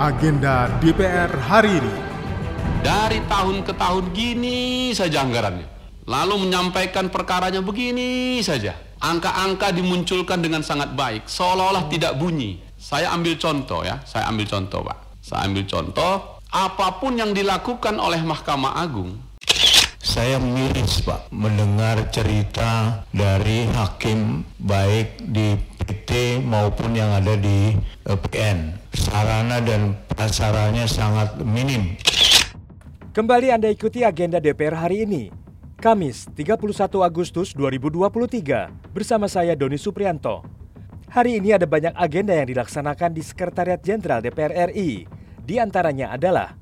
Agenda DPR hari ini. Dari tahun ke tahun gini saja anggarannya. Lalu menyampaikan perkaranya begini saja. Angka-angka dimunculkan dengan sangat baik, seolah-olah tidak bunyi. Saya ambil contoh ya, saya ambil contoh Pak. Saya ambil contoh, apa pun yang dilakukan oleh Mahkamah Agung, saya miris Pak mendengar cerita dari hakim baik di PT maupun yang ada di eh, PN. Sarana dan prasaranya sangat minim. Kembali Anda ikuti agenda DPR hari ini. Kamis, 31 Agustus 2023, bersama saya Doni Suprianto. Hari ini ada banyak agenda yang dilaksanakan di Sekretariat Jenderal DPR RI. Di antaranya adalah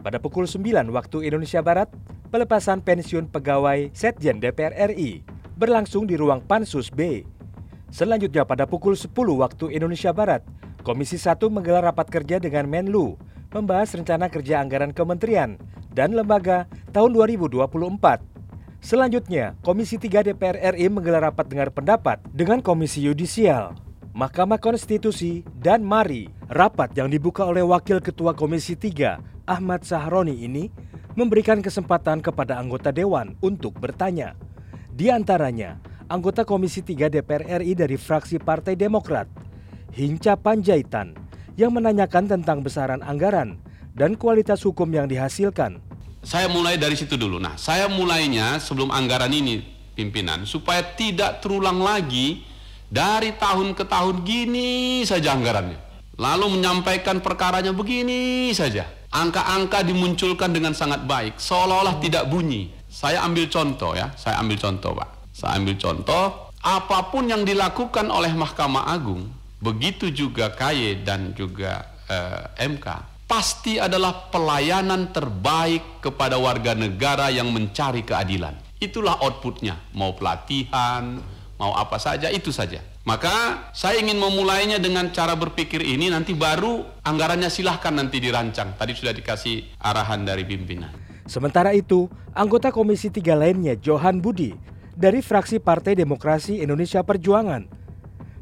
pada pukul 9 waktu Indonesia Barat, pelepasan pensiun pegawai Setjen DPR RI berlangsung di ruang Pansus B. Selanjutnya pada pukul 10 waktu Indonesia Barat, Komisi 1 menggelar rapat kerja dengan Menlu membahas rencana kerja anggaran kementerian dan lembaga tahun 2024. Selanjutnya, Komisi 3 DPR RI menggelar rapat dengar pendapat dengan Komisi Yudisial, Mahkamah Konstitusi, dan MARI. Rapat yang dibuka oleh Wakil Ketua Komisi 3, Ahmad Sahroni ini memberikan kesempatan kepada anggota dewan untuk bertanya. Di antaranya, anggota Komisi 3 DPR RI dari fraksi Partai Demokrat, Hinca Panjaitan, yang menanyakan tentang besaran anggaran dan kualitas hukum yang dihasilkan. Saya mulai dari situ dulu. Nah, saya mulainya sebelum anggaran ini pimpinan supaya tidak terulang lagi dari tahun ke tahun gini saja anggarannya. Lalu menyampaikan perkaranya begini saja angka-angka dimunculkan dengan sangat baik, seolah-olah tidak bunyi. Saya ambil contoh ya, saya ambil contoh Pak. Saya ambil contoh, apa pun yang dilakukan oleh Mahkamah Agung, begitu juga KY dan juga eh, MK, pasti adalah pelayanan terbaik kepada warga negara yang mencari keadilan. Itulah outputnya, mau pelatihan, mau apa saja, itu saja. Maka saya ingin memulainya dengan cara berpikir ini nanti baru anggarannya silahkan nanti dirancang. Tadi sudah dikasih arahan dari pimpinan. Sementara itu, anggota Komisi 3 lainnya Johan Budi dari fraksi Partai Demokrasi Indonesia Perjuangan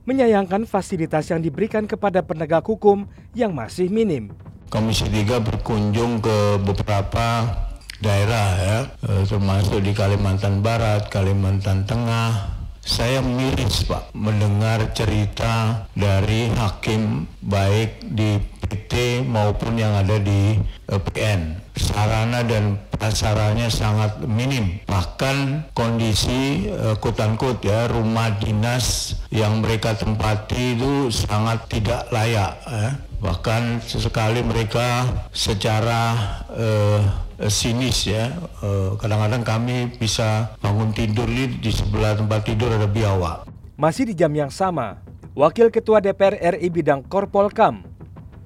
menyayangkan fasilitas yang diberikan kepada penegak hukum yang masih minim. Komisi 3 berkunjung ke beberapa daerah ya, eh, termasuk di Kalimantan Barat, Kalimantan Tengah, saya miris Pak mendengar cerita dari hakim baik di PT maupun yang ada di eh, PN. Sarana dan prasaranya sangat minim. Bahkan kondisi uh, kut ya rumah dinas yang mereka tempati itu sangat tidak layak. Ya. Bahkan sesekali mereka secara Eh, sinis ya. Eh, kadang-kadang kami bisa bangun tidur di sebelah tempat tidur ada biawak. Masih di jam yang sama, Wakil Ketua DPR RI bidang Korpolkam,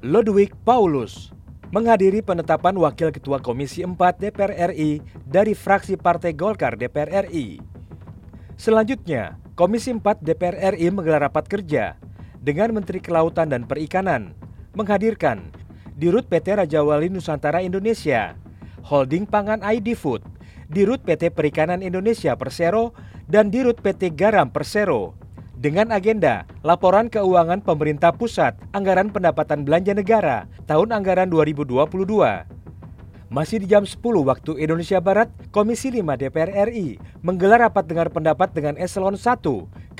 Ludwig Paulus, menghadiri penetapan Wakil Ketua Komisi 4 DPR RI dari fraksi Partai Golkar DPR RI. Selanjutnya, Komisi 4 DPR RI menggelar rapat kerja dengan Menteri Kelautan dan Perikanan, menghadirkan Dirut PT Raja Wali Nusantara Indonesia, Holding Pangan ID Food, Dirut PT Perikanan Indonesia Persero, dan Dirut PT Garam Persero. Dengan agenda laporan keuangan pemerintah pusat anggaran pendapatan belanja negara tahun anggaran 2022. Masih di jam 10 waktu Indonesia Barat, Komisi 5 DPR RI menggelar rapat dengar pendapat dengan Eselon 1,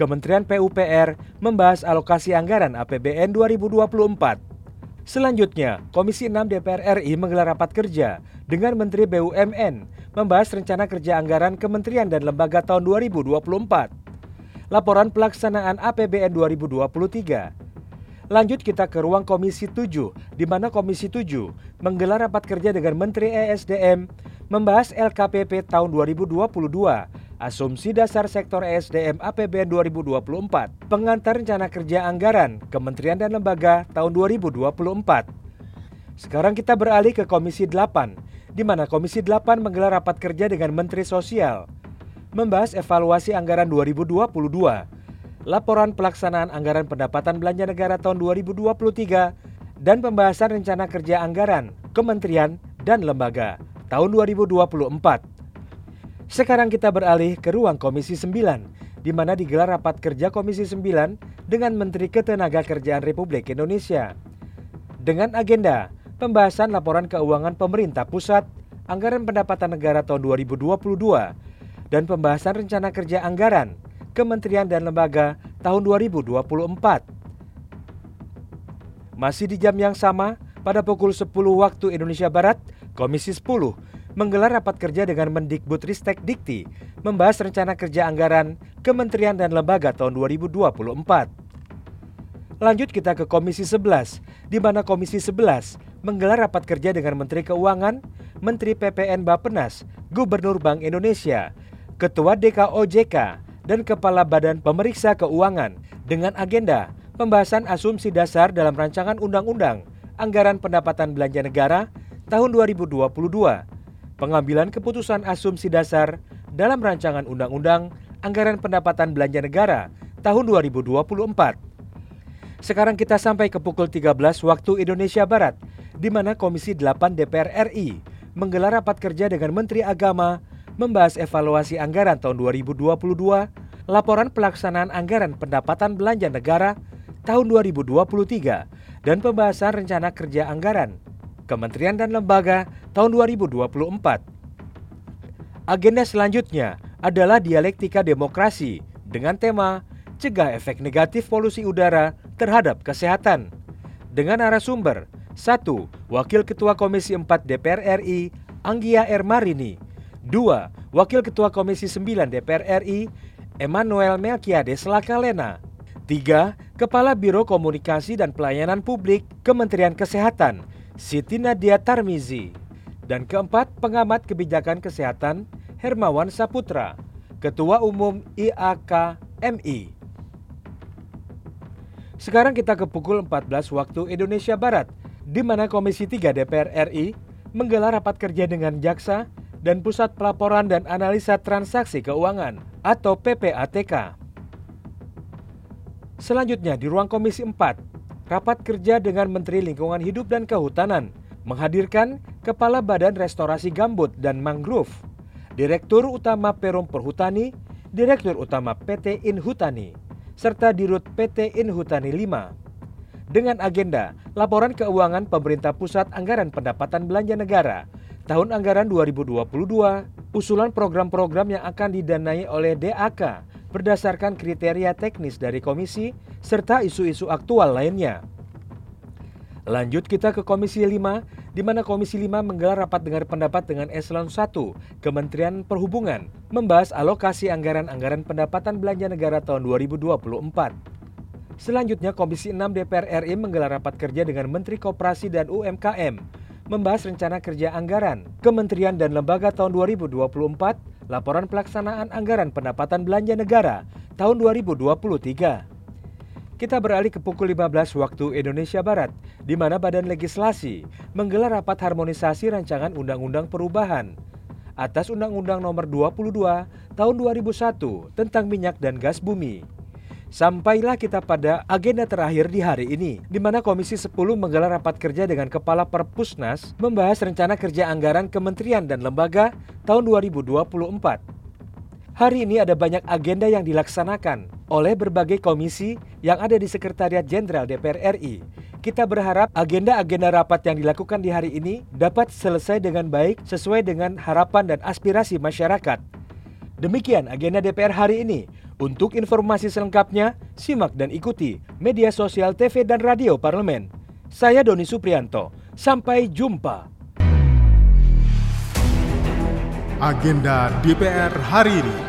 Kementerian PUPR membahas alokasi anggaran APBN 2024. Selanjutnya, Komisi 6 DPR RI menggelar rapat kerja dengan Menteri BUMN membahas rencana kerja anggaran kementerian dan lembaga tahun 2024. Laporan pelaksanaan APBN 2023. Lanjut kita ke ruang Komisi 7, di mana Komisi 7 menggelar rapat kerja dengan Menteri ESDM membahas LKPP tahun 2022 Asumsi dasar sektor ESDM APBN 2024, pengantar rencana kerja anggaran Kementerian dan Lembaga tahun 2024. Sekarang kita beralih ke Komisi 8, di mana Komisi 8 menggelar rapat kerja dengan Menteri Sosial, membahas evaluasi anggaran 2022, laporan pelaksanaan anggaran pendapatan belanja negara tahun 2023, dan pembahasan rencana kerja anggaran Kementerian dan Lembaga tahun 2024. Sekarang kita beralih ke ruang Komisi 9, di mana digelar rapat kerja Komisi 9 dengan Menteri Ketenagakerjaan Republik Indonesia. dengan agenda pembahasan laporan keuangan pemerintah pusat anggaran pendapatan negara tahun 2022 dan pembahasan rencana kerja anggaran kementerian dan lembaga tahun 2024. Masih di jam yang sama, pada pukul 10 waktu Indonesia Barat, Komisi 10 menggelar rapat kerja dengan Mendikbud Ristek Dikti membahas rencana kerja anggaran kementerian dan lembaga tahun 2024. Lanjut kita ke Komisi 11, di mana Komisi 11 menggelar rapat kerja dengan Menteri Keuangan, Menteri PPN Bapenas, Gubernur Bank Indonesia, Ketua DKOJK, dan Kepala Badan Pemeriksa Keuangan dengan agenda pembahasan asumsi dasar dalam rancangan Undang-Undang Anggaran Pendapatan Belanja Negara tahun 2022 pengambilan keputusan asumsi dasar dalam rancangan Undang-Undang Anggaran Pendapatan Belanja Negara tahun 2024. Sekarang kita sampai ke pukul 13 waktu Indonesia Barat, di mana Komisi 8 DPR RI menggelar rapat kerja dengan Menteri Agama membahas evaluasi anggaran tahun 2022, laporan pelaksanaan anggaran pendapatan belanja negara tahun 2023, dan pembahasan rencana kerja anggaran kementerian dan lembaga tahun 2024. Agenda selanjutnya adalah dialektika demokrasi dengan tema cegah efek negatif polusi udara terhadap kesehatan. Dengan narasumber 1. Wakil Ketua Komisi 4 DPR RI Anggia R. Marini 2. Wakil Ketua Komisi 9 DPR RI Emmanuel Melkiades Lakalena 3. Kepala Biro Komunikasi dan Pelayanan Publik Kementerian Kesehatan Siti Nadia Tarmizi. Dan keempat, pengamat kebijakan kesehatan Hermawan Saputra, Ketua Umum IAKMI. Sekarang kita ke pukul 14 waktu Indonesia Barat, di mana Komisi 3 DPR RI menggelar rapat kerja dengan jaksa dan Pusat Pelaporan dan Analisa Transaksi Keuangan atau PPATK. Selanjutnya di ruang Komisi 4, rapat kerja dengan Menteri Lingkungan Hidup dan Kehutanan menghadirkan Kepala Badan Restorasi Gambut dan Mangrove, Direktur Utama Perum Perhutani, Direktur Utama PT Inhutani, serta Dirut PT Inhutani 5. Dengan agenda laporan keuangan pemerintah pusat anggaran pendapatan belanja negara tahun anggaran 2022, usulan program-program yang akan didanai oleh DAK berdasarkan kriteria teknis dari komisi serta isu-isu aktual lainnya. Lanjut kita ke Komisi 5, di mana Komisi 5 menggelar rapat dengar pendapat dengan Eselon 1, Kementerian Perhubungan, membahas alokasi anggaran-anggaran pendapatan belanja negara tahun 2024. Selanjutnya Komisi 6 DPR RI menggelar rapat kerja dengan Menteri Koperasi dan UMKM, membahas rencana kerja anggaran, kementerian dan lembaga tahun 2024, laporan pelaksanaan anggaran pendapatan belanja negara tahun 2023. Kita beralih ke pukul 15 waktu Indonesia Barat, di mana Badan Legislasi menggelar rapat harmonisasi rancangan Undang-Undang Perubahan atas Undang-Undang Nomor 22 Tahun 2001 tentang minyak dan gas bumi. Sampailah kita pada agenda terakhir di hari ini, di mana Komisi 10 menggelar rapat kerja dengan Kepala Perpusnas membahas rencana kerja anggaran kementerian dan lembaga tahun 2024. Hari ini ada banyak agenda yang dilaksanakan oleh berbagai komisi yang ada di Sekretariat Jenderal DPR RI. Kita berharap agenda-agenda rapat yang dilakukan di hari ini dapat selesai dengan baik sesuai dengan harapan dan aspirasi masyarakat. Demikian agenda DPR hari ini. Untuk informasi selengkapnya, simak dan ikuti media sosial TV dan radio parlemen. Saya Doni Suprianto. Sampai jumpa. Agenda DPR hari ini.